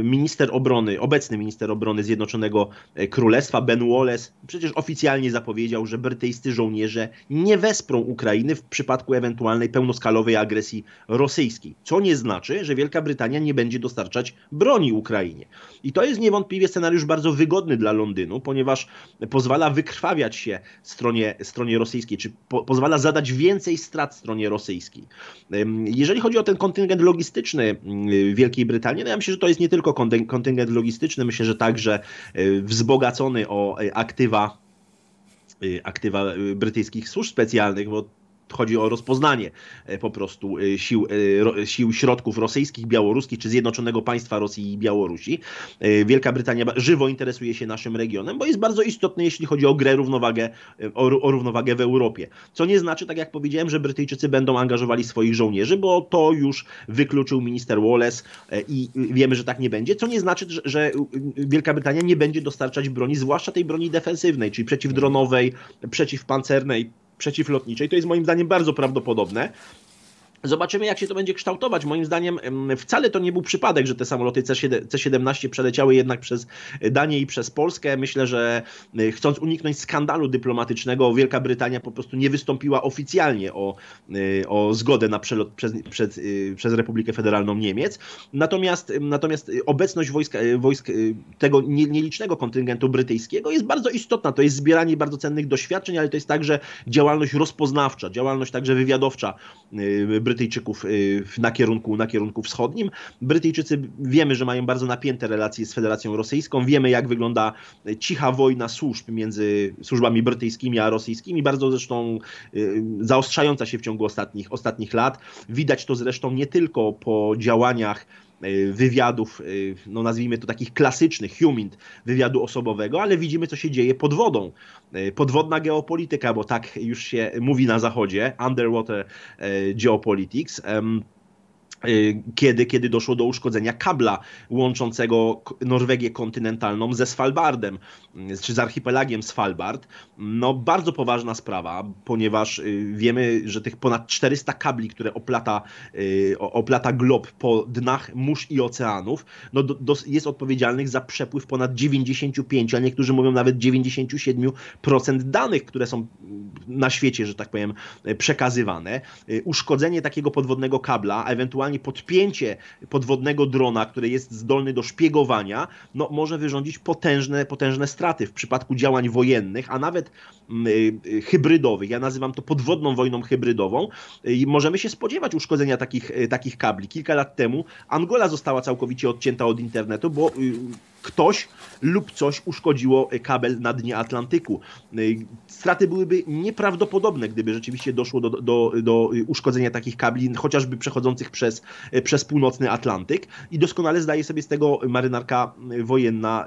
minister obrony, obecny minister obrony Zjednoczonego e, Królestwa, Ben Wallace, przecież oficjalnie zapowiedział, że brytyjscy żołnierze nie wesprą Ukrainy w przypadku ewentualnej pełnoskalowej agresji rosyjskiej. Co nie znaczy, że Wielka Brytania nie będzie dostarczać broni Ukrainie. I to jest niewątpliwie scenariusz bardzo wygodny dla Londynu, ponieważ pozwala wykrwawiać się stronie, stronie rosyjskiej, czy po, pozwala zadać więcej strat stronie rosyjskiej. Jeżeli chodzi o ten kontyngent logistyczny Wielkiej Brytanii, no ja myślę, że to jest nie tylko kontyngent logistyczny, myślę, że także e, wzbogacony o e, aktywa e, aktywa brytyjskich służb specjalnych, bo chodzi o rozpoznanie e, po prostu e, sił, e, sił środków rosyjskich, białoruskich czy Zjednoczonego Państwa Rosji i Białorusi. Wielka Brytania żywo interesuje się naszym regionem, bo jest bardzo istotny, jeśli chodzi o grę, równowagę, o, o równowagę w Europie. Co nie znaczy, tak jak powiedziałem, że Brytyjczycy będą angażowali swoich żołnierzy, bo to już wykluczył minister Wallace i wiemy, że tak nie będzie. Co nie znaczy, że, że Wielka Brytania nie będzie dostarczać broni, zwłaszcza tej broni defensywnej, czyli przeciwdronowej, przeciwpancernej przeciwlotniczej. To jest moim zdaniem bardzo prawdopodobne. Zobaczymy, jak się to będzie kształtować. Moim zdaniem wcale to nie był przypadek, że te samoloty C-17 przeleciały jednak przez Danię i przez Polskę. Myślę, że y, chcąc uniknąć skandalu dyplomatycznego, Wielka Brytania po prostu nie wystąpiła oficjalnie o, y, o zgodę na przelot przez, przez Republikę Federalną Niemiec. Natomiast, natomiast obecność wojsk, wojsk tego nielicznego kontyngentu brytyjskiego jest bardzo istotna. To jest zbieranie bardzo cennych doświadczeń, ale to jest także działalność rozpoznawcza, działalność także wywiadowcza Brytyjczyków y, na kierunku, na kierunku wschodnim. Brytyjczycy wiemy, że mają bardzo napięte relacje z Federacją Rosyjską. Wiemy, jak wygląda cicha wojna służb między służbami brytyjskimi a rosyjskimi, bardzo zresztą y, zaostrzająca się w ciągu ostatnich, ostatnich lat. Widać to zresztą nie tylko po działaniach wywiadów, y, no nazwijmy to takich klasycznych, humint, wywiadu osobowego, ale widzimy, co się dzieje pod wodą. Y, podwodna geopolityka, bo tak już się mówi na zachodzie, underwater geopolitics. Y, kiedy, kiedy doszło do uszkodzenia kabla łączącego Norwegię kontynentalną ze Svalbardem, y, czy z archipelagiem Svalbard. No bardzo poważna sprawa, ponieważ y, wiemy, że tych ponad 400 kabli, które oplata, oplata glob po dnach mórz i oceanów, no do, do, jest odpowiedzialnych za przepływ ponad 95, a niektórzy mówią nawet 97% danych, które są na świecie, że tak powiem, przekazywane. Uszkodzenie takiego podwodnego kabla, ewentualnie ewentualnie podpięcie podwodnego drona, który jest zdolny do szpiegowania, no, może wyrządzić potężne, potężne straty w przypadku działań wojennych, a nawet mm, y, y, hybrydowych. Ja nazywam to podwodną wojną hybrydową i możemy się spodziewać uszkodzenia takich, y, takich kabli. Kilka lat temu Angola została całkowicie odcięta od internetu, bo ktoś lub coś uszkodziło kabel na dnie Atlantyku. Straty byłyby nieprawdopodobne, gdyby rzeczywiście doszło do, do, do uszkodzenia takich kabli, chociażby przechodzących przez, przez północny Atlantyk. I doskonale zdaje sobie z tego marynarka wojenna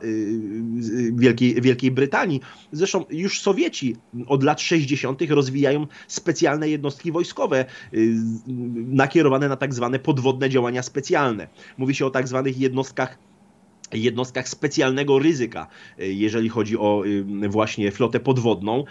Wielkiej, Wielkiej Brytanii. Zresztą już Sowieci od lat 60. rozwijają specjalne jednostki wojskowe nakierowane na tak zwane podwodne działania specjalne. Mówi się o tak zwanych jednostkach jednostkach specjalnego ryzyka, jeżeli chodzi o właśnie flotę podwodną.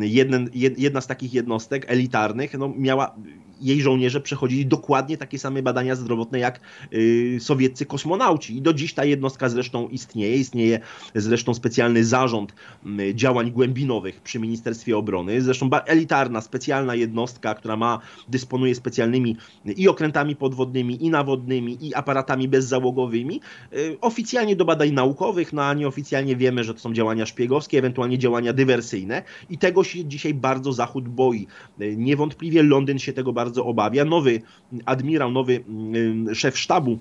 Jeden, jedna z takich jednostek elitarnych no, miała jej żołnierze przechodzili dokładnie takie same badania zdrowotne jak y, sowieccy kosmonauci. I do dziś ta jednostka zresztą istnieje. Istnieje zresztą specjalny zarząd y, działań głębinowych przy Ministerstwie Obrony. Zresztą elitarna, specjalna jednostka, która ma, dysponuje specjalnymi i okrętami podwodnymi, i nawodnymi, i aparatami bezzałogowymi. Y, oficjalnie do badań naukowych, no a nieoficjalnie wiemy, że to są działania szpiegowskie, ewentualnie działania dywersyjne. I tego się dzisiaj bardzo Zachód boi. Niewątpliwie Londyn się tego bardzo bardzo obawia. Nowy admirał, nowy mm, szef sztabu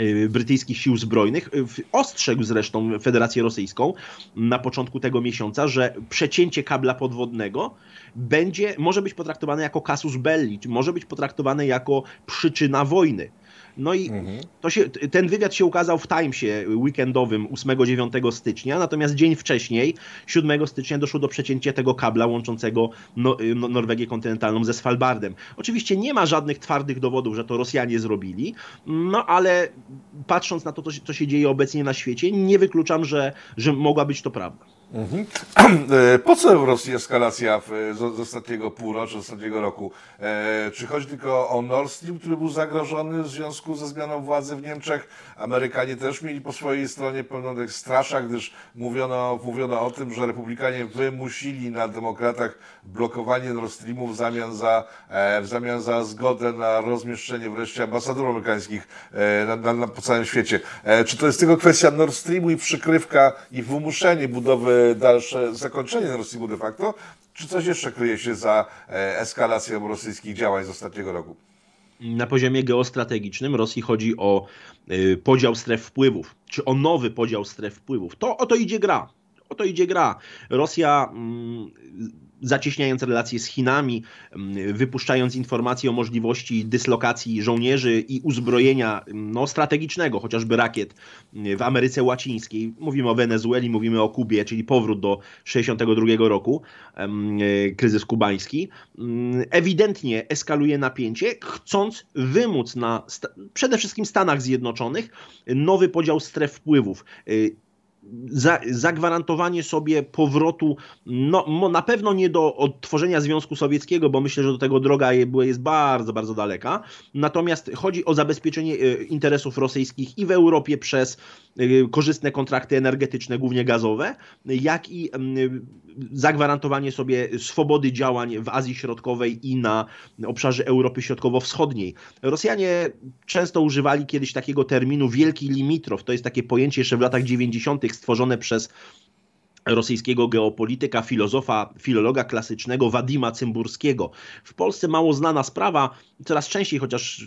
y, brytyjskich sił zbrojnych. Ostrzegł zresztą Federację Rosyjską na początku tego miesiąca, że przecięcie kabla podwodnego będzie, może być potraktowane jako casus belli, może być potraktowane jako przyczyna wojny. No i mhm. to się, ten wywiad się ukazał w Timesie weekendowym 8-9 stycznia, natomiast dzień wcześniej, 7 stycznia, doszło do przecięcia tego kabla łączącego no, no, Norwegię kontynentalną ze Svalbardem. Oczywiście nie ma żadnych twardych dowodów, że to Rosjanie zrobili, no ale patrząc na to, co się dzieje obecnie na świecie, nie wykluczam, że, że mogła być to prawda. Mhm. E, po co Rosji eskalacja w, z, z ostatniego półrocza, z ostatniego roku? E, czy chodzi tylko o Nord Stream, który był zagrożony w związku ze zmianą władzy w Niemczech? Amerykanie też mieli po swojej stronie pełną strasza, gdyż mówiono, mówiono o tym, że republikanie wymusili na demokratach blokowanie Nord Streamu w zamian za, e, w zamian za zgodę na rozmieszczenie wreszcie ambasadorów amerykańskich e, na, na, na, po całym świecie. E, czy to jest tylko kwestia Nord Streamu i przykrywka i wymuszenie budowy dalsze zakończenie Rosji de facto, czy coś jeszcze kryje się za e, eskalacją rosyjskich działań z ostatniego roku? Na poziomie geostrategicznym Rosji chodzi o e, podział stref wpływów, czy o nowy podział stref wpływów. To o to idzie gra. O to idzie gra. Rosja mm, zacieśniając relacje z Chinami, mm, wypuszczając informacje o możliwości dyslokacji żołnierzy i uzbrojenia mm, no, strategicznego, chociażby rakiet mm, w Ameryce Łacińskiej. Mówimy o Wenezueli, mówimy o Kubie, czyli powrót do 1962 roku, e, kryzys kubański. Ewidentnie eskaluje napięcie, chcąc wymóc na przede wszystkim Stanach Zjednoczonych nowy podział stref wpływów e, za, zagwarantowanie sobie powrotu, no, na pewno nie do odtworzenia Związku Sowieckiego, bo myślę, że do tego droga jest bardzo, bardzo daleka. Natomiast chodzi o zabezpieczenie e, interesów rosyjskich i w Europie przez e, korzystne kontrakty energetyczne, głównie gazowe, jak i zagwarantowanie sobie swobody działań w Azji Środkowej i na obszarze Europy Środkowo-Wschodniej. Rosjanie często używali kiedyś takiego terminu wielki limitrow. To jest takie pojęcie jeszcze w latach 90. stworzone przez rosyjskiego geopolityka, filozofa, filologa klasycznego Wadima Cymburskiego. W Polsce mało znana sprawa, coraz częściej, chociaż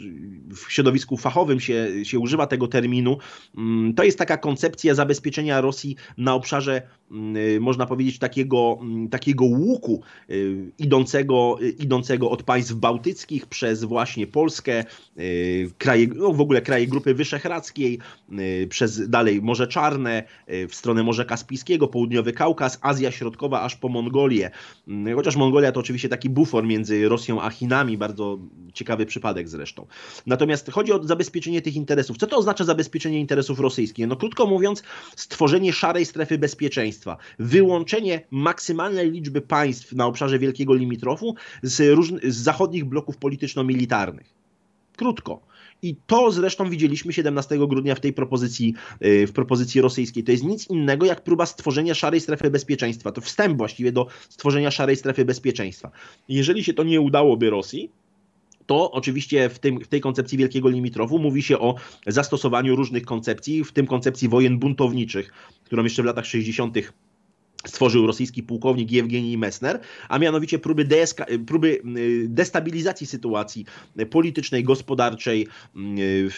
w środowisku fachowym się, się używa tego terminu, mm, to jest taka koncepcja zabezpieczenia Rosji na obszarze, można powiedzieć, takiego, mm, takiego łuku y, idącego, y, idącego od państw bałtyckich przez właśnie Polskę, y, kraje, no w ogóle kraje Grupy Wyszehradzkiej, przez dalej Morze Czarne, w stronę Morza Kaspijskiego, Południowy Kaukaz, Azja Środkowa aż po Mongolię. Mm, chociaż Mongolia to oczywiście taki bufor między Rosją a Chinami, bardzo ciekawy przypadek zresztą. Natomiast chodzi o zabezpieczenie tych interesów. Co to oznacza zabezpieczenie interesów rosyjskich? No krótko mówiąc, stworzenie szarej strefy bezpieczeństwa, wyłączenie maksymalnej liczby państw na obszarze wielkiego limitrofu z, z zachodnich bloków polityczno-militarnych. Krótko. I to zresztą widzieliśmy 17 grudnia w tej propozycji, y, w propozycji rosyjskiej. To jest nic innego jak próba stworzenia szarej strefy bezpieczeństwa. To wstęp właściwie do stworzenia szarej strefy bezpieczeństwa. Jeżeli się to nie udałoby Rosji, to oczywiście w, tym, w tej koncepcji wielkiego limitrowu mówi się o zastosowaniu różnych koncepcji, w tym koncepcji wojen buntowniczych, którą jeszcze w latach 60 stworzył rosyjski pułkownik Jewgenij Messner, a mianowicie próby, próby y, destabilizacji sytuacji politycznej, gospodarczej,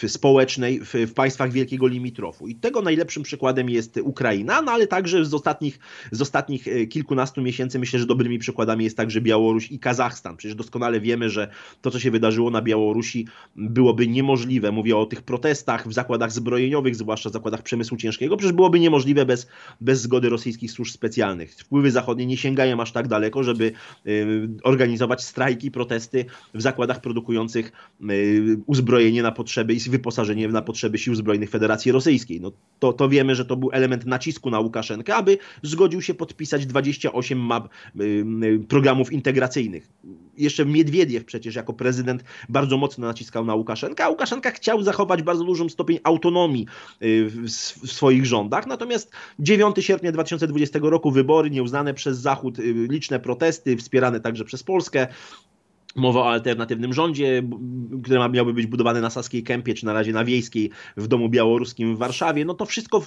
y, społecznej w, w, państwach Wielkiego Limitrofu. I tego najlepszym przykładem jest Ukraina, no ale także z ostatnich, z ostatnich y, kilkunastu miesięcy myślę, że dobrymi przykładami jest także Białoruś i Kazachstan. Przecież doskonale wiemy, że to, co się wydarzyło na Białorusi, byłoby niemożliwe. Mówię o tych protestach w zakładach zbrojeniowych, zwłaszcza w zakładach przemysłu ciężkiego, przecież byłoby niemożliwe bez, bez zgody rosyjskich służb specjalnych specjalnych. Wpływy zachodnie nie sięgają aż tak daleko, żeby y, organizować strajki, protesty w zakładach produkujących y, uzbrojenie na potrzeby i wyposażenie na potrzeby sił zbrojnych Federacji Rosyjskiej. No, to, to wiemy, że to był element nacisku na Łukaszenkę, aby zgodził się podpisać 28 map y, programów integracyjnych jeszcze Miedwiediew przecież jako prezydent bardzo mocno naciskał na Łukaszenkę, a Łukaszenka chciał zachować bardzo dużym stopień autonomii w swoich rządach. Natomiast 9 sierpnia 2020 roku wybory nieuznane przez Zachód, y, liczne protesty, wspierane także przez Polskę. Mowa o alternatywnym rządzie, który miałby być budowany na Saskiej Kępie, czy na razie na Wiejskiej w Domu Białoruskim w Warszawie. No to wszystko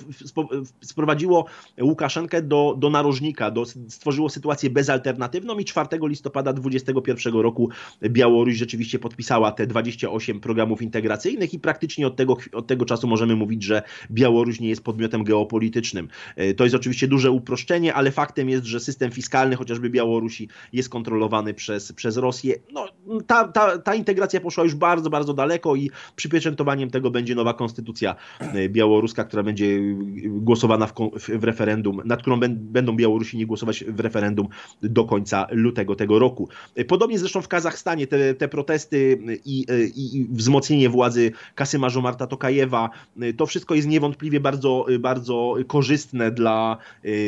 sprowadziło Łukaszenkę do, do narożnika, do, stworzyło sytuację bezalternatywną i 4 listopada 2021 roku Białoruś rzeczywiście podpisała te 28 programów integracyjnych i praktycznie od tego, od tego czasu możemy mówić, że Białoruś nie jest podmiotem geopolitycznym. E, to jest oczywiście duże uproszczenie, ale faktem jest, że system fiskalny chociażby Białorusi jest kontrolowany przez, przez Rosję. No, ta, ta, ta integracja poszła już bardzo, bardzo daleko i przypieczętowaniem tego będzie nowa konstytucja e, białoruska, która będzie głosowana w, w referendum, nad którą będą Białorusini głosować w referendum do końca lutego tego roku. E, podobnie zresztą w Kazachstanie te, te protesty i, e, i, i wzmocnienie władzy Kasyma Żomarta Tokajewa, to wszystko jest niewątpliwie bardzo, bardzo korzystne dla,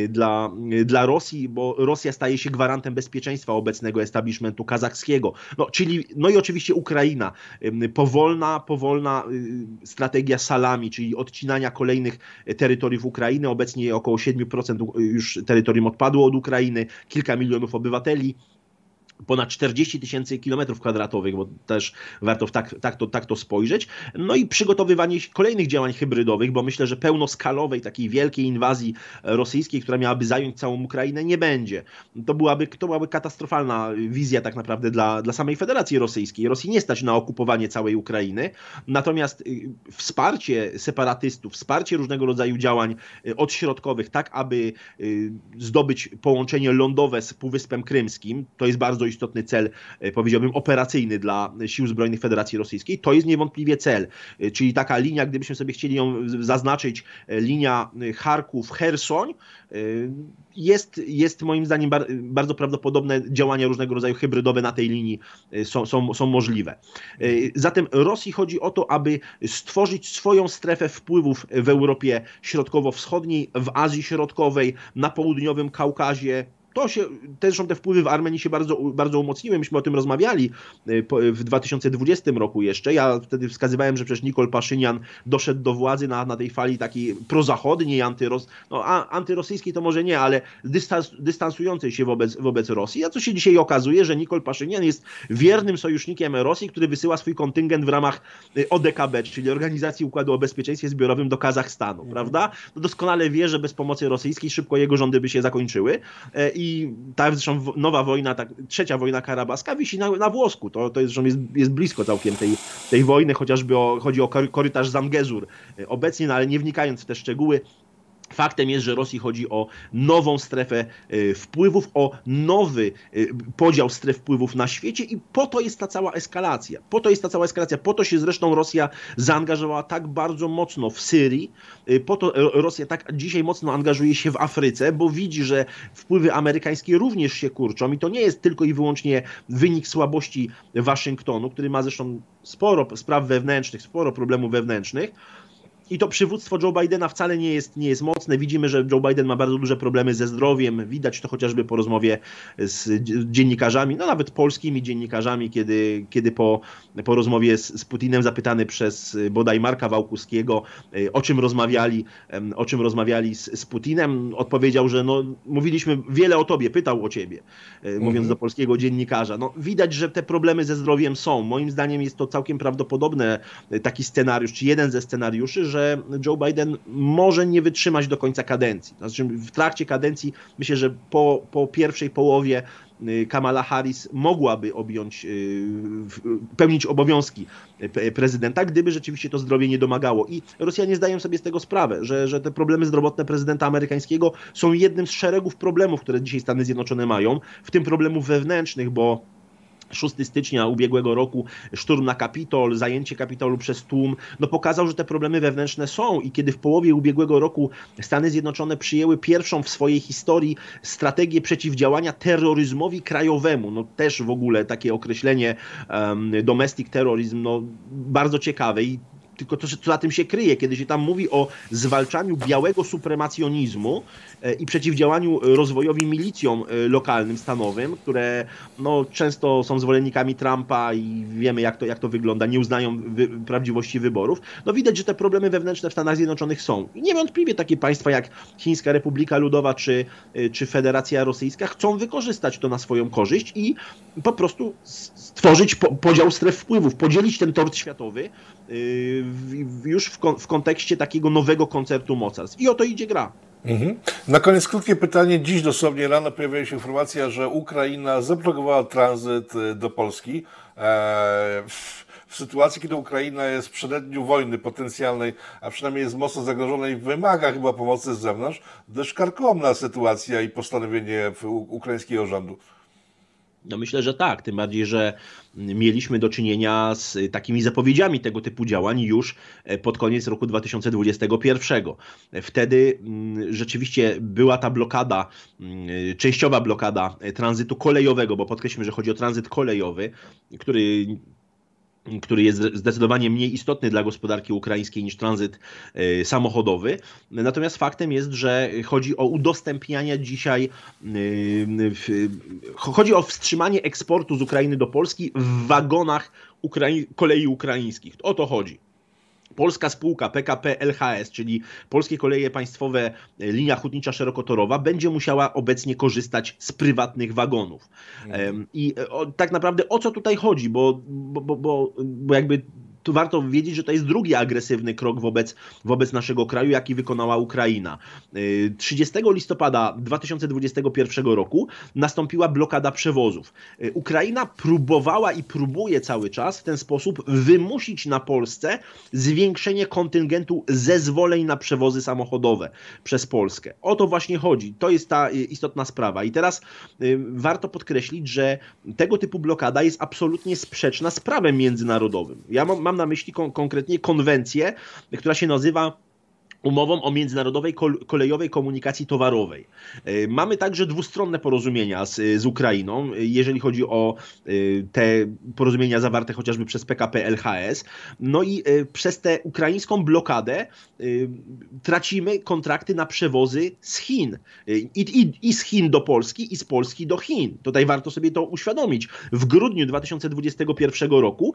dla, dla Rosji, bo Rosja staje się gwarantem bezpieczeństwa obecnego establishmentu kazachskiego. No, czyli, no i oczywiście Ukraina. Powolna, powolna y, strategia salami, czyli odcinania kolejnych terytoriów Ukrainy. Obecnie około 7% już terytorium odpadło od Ukrainy, kilka milionów obywateli ponad 40 tysięcy kilometrów kwadratowych, bo też warto tak, tak, to, tak to spojrzeć. No i przygotowywanie kolejnych działań hybrydowych, bo myślę, że pełnoskalowej, takiej wielkiej inwazji rosyjskiej, która miałaby zająć całą Ukrainę, nie będzie. To byłaby, to byłaby katastrofalna wizja tak naprawdę dla, dla samej Federacji Rosyjskiej. Rosji nie stać na okupowanie całej Ukrainy, natomiast y, wsparcie separatystów, wsparcie różnego rodzaju działań y, odśrodkowych, tak aby y, zdobyć połączenie lądowe z Półwyspem Krymskim, to jest bardzo istotny cel, e, powiedziałbym, operacyjny dla Sił Zbrojnych Federacji Rosyjskiej. To jest niewątpliwie cel, e, czyli taka linia, gdybyśmy sobie chcieli ją zaznaczyć, e, linia Charków-Hersoń, jest, jest moim zdaniem bardzo prawdopodobne działania różnego rodzaju hybrydowe na tej linii są, są, są możliwe. Zatem Rosji chodzi o to, aby stworzyć swoją strefę wpływów w Europie Środkowo-Wschodniej, w Azji Środkowej, na południowym Kaukazie, to się, zresztą te wpływy w Armenii się bardzo, bardzo umocniły. Myśmy o tym rozmawiali y, w 2020 roku jeszcze. Ja wtedy wskazywałem, że przecież Nikol Paszynian doszedł do władzy na, na tej fali takiej prozachodniej, antyros, no, a, antyrosyjskiej to może nie, ale dystans, dystansującej się wobec, wobec Rosji. A co się dzisiaj okazuje, że Nikol Paszynian jest wiernym sojusznikiem Rosji, który wysyła swój kontyngent w ramach y, ODKB, czyli Organizacji Układu o Bezpieczeństwie Zbiorowym do Kazachstanu, mhm. prawda? No doskonale wie, że bez pomocy rosyjskiej szybko jego rządy by się zakończyły. E, I i ta zresztą nowa wojna, ta trzecia wojna karabaska wisi na, na włosku. To, to jest, jest, jest blisko całkiem tej, tej wojny, chociażby o, chodzi o korytarz Zangezur obecnie, no ale nie wnikając w te szczegóły, Faktem jest, że Rosji chodzi o nową strefę e, wpływów, o nowy e, podział stref wpływów na świecie i po to jest ta cała eskalacja. Po to jest ta cała eskalacja. Po to się zresztą Rosja zaangażowała tak bardzo mocno w Syrii. E, po to Rosja tak dzisiaj mocno angażuje się w Afryce, bo widzi, że wpływy amerykańskie również się kurczą i to nie jest tylko i wyłącznie wynik słabości Waszyngtonu, który ma zresztą sporo spraw wewnętrznych, sporo problemów wewnętrznych i to przywództwo Joe Bidena wcale nie jest, nie jest mocne. Widzimy, że Joe Biden ma bardzo duże problemy ze zdrowiem. Widać to chociażby po rozmowie z dziennikarzami, no nawet polskimi dziennikarzami, kiedy, kiedy po, po rozmowie z, z Putinem zapytany przez bodaj Marka Wałkuskiego, o czym rozmawiali, o czym rozmawiali z, z Putinem, odpowiedział, że no, mówiliśmy wiele o tobie, pytał o ciebie, mhm. mówiąc do polskiego dziennikarza. No, widać, że te problemy ze zdrowiem są. Moim zdaniem jest to całkiem prawdopodobne taki scenariusz, czy jeden ze scenariuszy, że że Joe Biden może nie wytrzymać do końca kadencji. Znaczy w trakcie kadencji myślę, że po, po pierwszej połowie y, Kamala Harris mogłaby objąć, y, pełnić obowiązki prezydenta, gdyby rzeczywiście to zdrowie nie domagało. I Rosjanie zdają sobie z tego sprawę, że, że te problemy zdrowotne prezydenta amerykańskiego są jednym z szeregów problemów, które dzisiaj Stany Zjednoczone mają, w tym problemów wewnętrznych, bo 6 stycznia ubiegłego roku szturm na Kapitol, zajęcie Kapitolu przez tłum, no pokazał, że te problemy wewnętrzne są i kiedy w połowie ubiegłego roku Stany Zjednoczone przyjęły pierwszą w swojej historii strategię przeciwdziałania terroryzmowi krajowemu, no też w ogóle takie określenie um, domestic terrorism, no bardzo ciekawe i tylko to, co za tym się kryje, kiedy się tam mówi o zwalczaniu białego supremacjonizmu i przeciwdziałaniu rozwojowi milicjom e, lokalnym, stanowym, które no, często są zwolennikami Trumpa i wiemy, jak to, jak to wygląda, nie uznają wy, prawdziwości wyborów, no widać, że te problemy wewnętrzne w Stanach Zjednoczonych są. I niewątpliwie takie państwa jak Chińska Republika Ludowa czy, e, czy Federacja Rosyjska chcą wykorzystać to na swoją korzyść i po prostu stworzyć po, podział stref wpływów, podzielić ten tort światowy już w, w kontekście takiego nowego koncertu mocarstw. I o to idzie gra. Mhm. Na koniec krótkie pytanie. Dziś dosłownie rano pojawiła się informacja, że Ukraina zablokowała tranzyt y, do Polski. E, w, sytuacji, kiedy Ukraina jest w przededniu wojny potencjalnej, a przynajmniej jest mocno zagrożona i wymaga chyba pomocy z zewnątrz, dość karkomna sytuacja i postanowienie ukraińskiego rządu. No myślę, że tak, tym bardziej, że mieliśmy do czynienia z takimi zapowiedziami tego typu działań już e, pod koniec roku 2021. Wtedy mm, rzeczywiście była ta blokada, mm, częściowa blokada tranzytu kolejowego, bo podkreślmy, że chodzi o tranzyt kolejowy, który który jest zdecydowanie mniej istotny dla gospodarki ukraińskiej niż tranzyt e, samochodowy. Natomiast faktem jest, że chodzi o udostępnianie dzisiaj, e, chodzi o wstrzymanie eksportu z Ukrainy do Polski w wagonach Ukrai kolei ukraińskich. O to chodzi. Polska spółka PKP LHS, czyli Polskie Koleje Państwowe e, Linia Hutnicza Szerokotorowa, będzie musiała obecnie korzystać z prywatnych wagonów. Mhm. I o, tak naprawdę o co tutaj chodzi? Bo, bo, bo, bo jakby tu warto wiedzieć, że to jest drugi agresywny krok wobec, wobec naszego kraju, jaki wykonała Ukraina. 30 y, listopada 2021 roku nastąpiła blokada przewozów. Y, Ukraina próbowała i próbuje cały czas w ten sposób wymusić na Polsce zwiększenie kontyngentu zezwoleń na przewozy samochodowe przez Polskę. O to właśnie chodzi. To jest ta y, istotna sprawa. I teraz warto podkreślić, że tego typu blokada jest absolutnie sprzeczna z prawem międzynarodowym. Ja mam, mam na myśli kon konkretnie konwencję, która się nazywa umową o międzynarodowej kolejowej komunikacji towarowej. E, mamy także dwustronne porozumienia z, z Ukrainą, jeżeli chodzi o e, te porozumienia zawarte chociażby przez PKP LHS. No i e, przez tę ukraińską blokadę tracimy kontrakty na przewozy z Chin. I, i, I z Chin do Polski, i z Polski do Chin. Tutaj warto sobie to uświadomić. W grudniu 2021 roku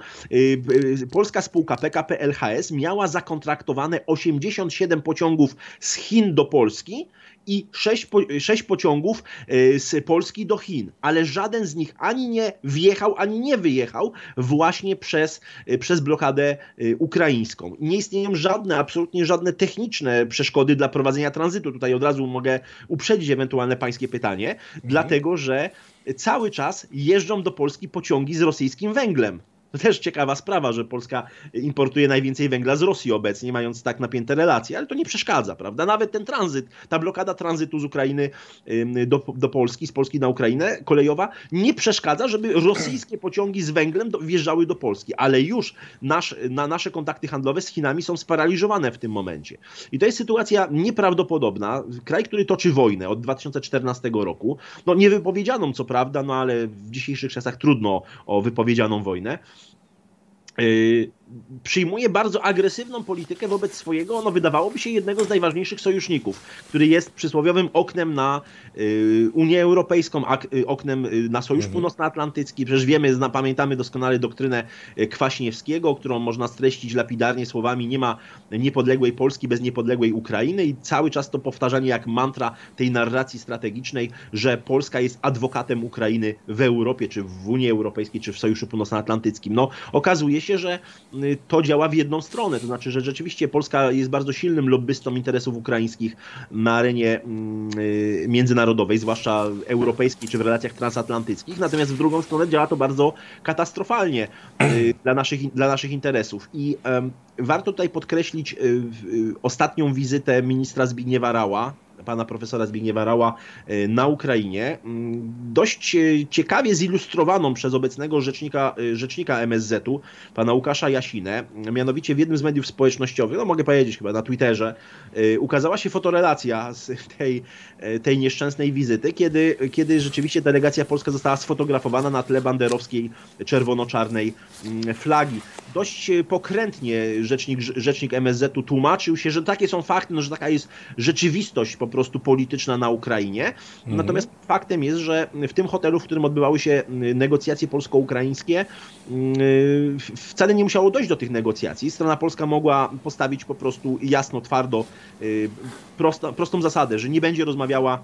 polska spółka PKP LHS miała zakontraktowane 87 pociągów z Chin do Polski i 6, po, 6 pociągów e, z Polski do Chin, ale żaden z nich ani nie wjechał, ani nie wyjechał właśnie przez, e, przez blokadę e, ukraińską. Nie istnieją żadne, absolutnie żadne techniczne przeszkody dla prowadzenia tranzytu. Tutaj od razu mogę uprzedzić ewentualne pańskie pytanie, mhm. dlatego że cały czas jeżdżą do Polski pociągi z rosyjskim węglem. To też ciekawa sprawa, że Polska importuje najwięcej węgla z Rosji obecnie, mając tak napięte relacje, ale to nie przeszkadza, prawda? Nawet ten tranzyt, ta blokada tranzytu z Ukrainy do, do Polski, z Polski na Ukrainę, kolejowa, nie przeszkadza, żeby rosyjskie pociągi z węglem do, wjeżdżały do Polski, ale już nasz, na nasze kontakty handlowe z Chinami są sparaliżowane w tym momencie. I to jest sytuacja nieprawdopodobna. Kraj, który toczy wojnę od 2014 roku, no niewypowiedzianą co prawda, no ale w dzisiejszych czasach trudno o wypowiedzianą wojnę, Yy, przyjmuje bardzo agresywną politykę wobec swojego, no wydawałoby się, jednego z najważniejszych sojuszników, który jest przysłowiowym oknem na y, Unię Europejską, y, oknem y, na Sojusz mhm. Północnoatlantycki. Przecież wiemy, zna, pamiętamy doskonale doktrynę Kwaśniewskiego, którą można streścić lapidarnie słowami nie ma niepodległej Polski bez niepodległej Ukrainy i cały czas to powtarzanie jak mantra tej narracji strategicznej, że Polska jest adwokatem Ukrainy w Europie, czy w Unii Europejskiej, czy w Sojuszu Północnoatlantyckim. No, okazuje się, że to działa w jedną stronę. To znaczy, że rzeczywiście Polska jest bardzo silnym lobbystą interesów ukraińskich na arenie międzynarodowej, zwłaszcza europejskiej czy w relacjach transatlantyckich. Natomiast w drugą stronę działa to bardzo katastrofalnie dla naszych, dla naszych interesów. I warto tutaj podkreślić ostatnią wizytę ministra Zbigniewa Rała pana profesora Zbigniewa Rała e, na Ukrainie, mm, dość e, ciekawie zilustrowaną przez obecnego rzecznika, e, rzecznika MSZ-u, pana Łukasza Jasinę, mianowicie w jednym z mediów społecznościowych, no mogę powiedzieć chyba na Twitterze, ukazała się fotorelacja z tej, tej nieszczęsnej wizyty, kiedy, kiedy rzeczywiście delegacja polska została sfotografowana na tle banderowskiej czerwono-czarnej mm, flagi. Dość pokrętnie rzecznik, rzecznik MSZ-u tłumaczył się, że takie są fakty, no, że taka jest rzeczywistość po prostu polityczna na Ukrainie. Mhm. Natomiast faktem jest, że w tym hotelu, w którym odbywały się negocjacje polsko-ukraińskie, wcale nie musiało dojść do tych negocjacji. Strona polska mogła postawić po prostu jasno, twardo, y, prostą zasadę, że nie będzie rozmawiała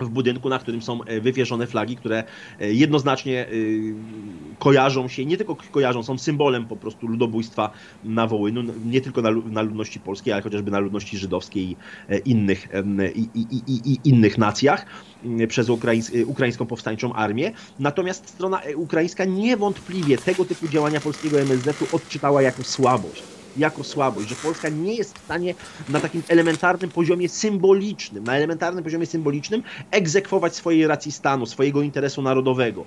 w budynku, na którym są e, wywieszone flagi, które e, jednoznacznie e, kojarzą się, nie tylko kojarzą, są symbolem po prostu ludobójstwa na Wołynu, nie tylko na, ludności polskiej, ale chociażby na ludności żydowskiej i innych, i, i, i, innych nacjach przez ukraińs ukraińską powstańczą armię. Natomiast strona ukraińska niewątpliwie tego typu działania polskiego MSZ-u odczytała jako słabość jako słabość, że Polska nie jest w stanie na takim elementarnym poziomie symbolicznym, na elementarnym poziomie symbolicznym egzekwować swojej racji stanu, swojego interesu narodowego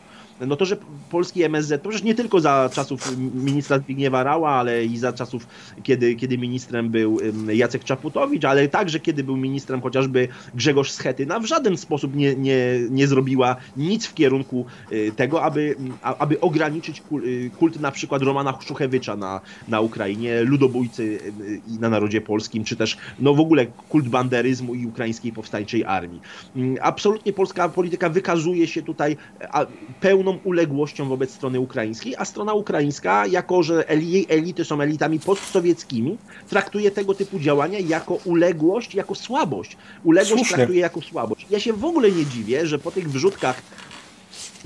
no to, że polski MSZ, to przecież nie tylko za czasów ministra Zbigniewa Rała, ale i za czasów, kiedy, kiedy ministrem był Jacek Czaputowicz, ale także kiedy był ministrem chociażby Grzegorz Schetyna, w żaden sposób nie, nie, nie zrobiła nic w kierunku y, tego, aby, aby ograniczyć y, kult na przykład Romana Szuchewycza na, na Ukrainie, ludobójcy na narodzie polskim, czy też no w ogóle kult banderyzmu i ukraińskiej powstańczej armii. Absolutnie polska polityka wykazuje się tutaj pełną pełną uległością wobec strony ukraińskiej, a strona ukraińska, jako że jej elity są elitami postsowieckimi, traktuje tego typu działania jako uległość, jako słabość. Uległość Słusznie. traktuje jako słabość. Ja się w ogóle nie dziwię, że po tych wrzutkach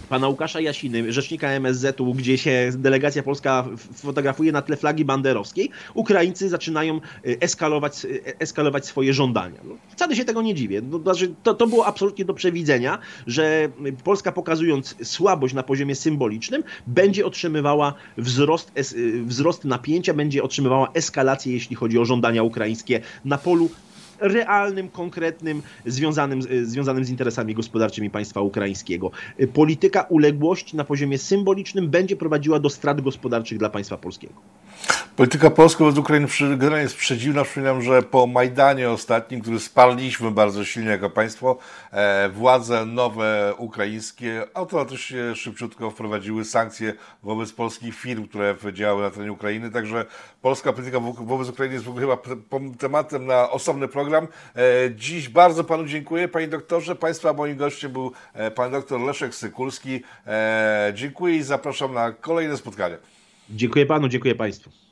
pana Łukasza Jasiny, rzecznika MSZ-u, gdzie się delegacja polska fotografuje na tle flagi banderowskiej, Ukraińcy zaczynają y, eskalować, y, eskalować swoje żądania. No, wcale się tego nie dziwię. No, znaczy, to, to było absolutnie do przewidzenia, że Polska pokazując słabość na poziomie symbolicznym, będzie otrzymywała wzrost, y, wzrost napięcia, będzie otrzymywała eskalację, jeśli chodzi o żądania ukraińskie na polu realnym, konkretnym, związanym, związanym z interesami gospodarczymi państwa ukraińskiego. Polityka uległości na poziomie symbolicznym będzie prowadziła do strat gospodarczych dla państwa polskiego. Polityka polska wobec Ukrainy generalnie jest przedziwna. Przypominam, że po Majdanie ostatnim, który sparliśmy bardzo silnie jako państwo, e, władze nowe ukraińskie automatycznie szybciutko wprowadziły sankcje wobec polskich firm, które działały na terenie Ukrainy. Także polska polityka wobec Ukrainy jest w ogóle chyba tematem na osobny program. E, dziś bardzo panu dziękuję, panie doktorze. Państwa moim gościem był e, pan doktor Leszek Sykulski. Dziękuję i zapraszam na kolejne spotkanie. Dziękuję panu, dziękuję państwu.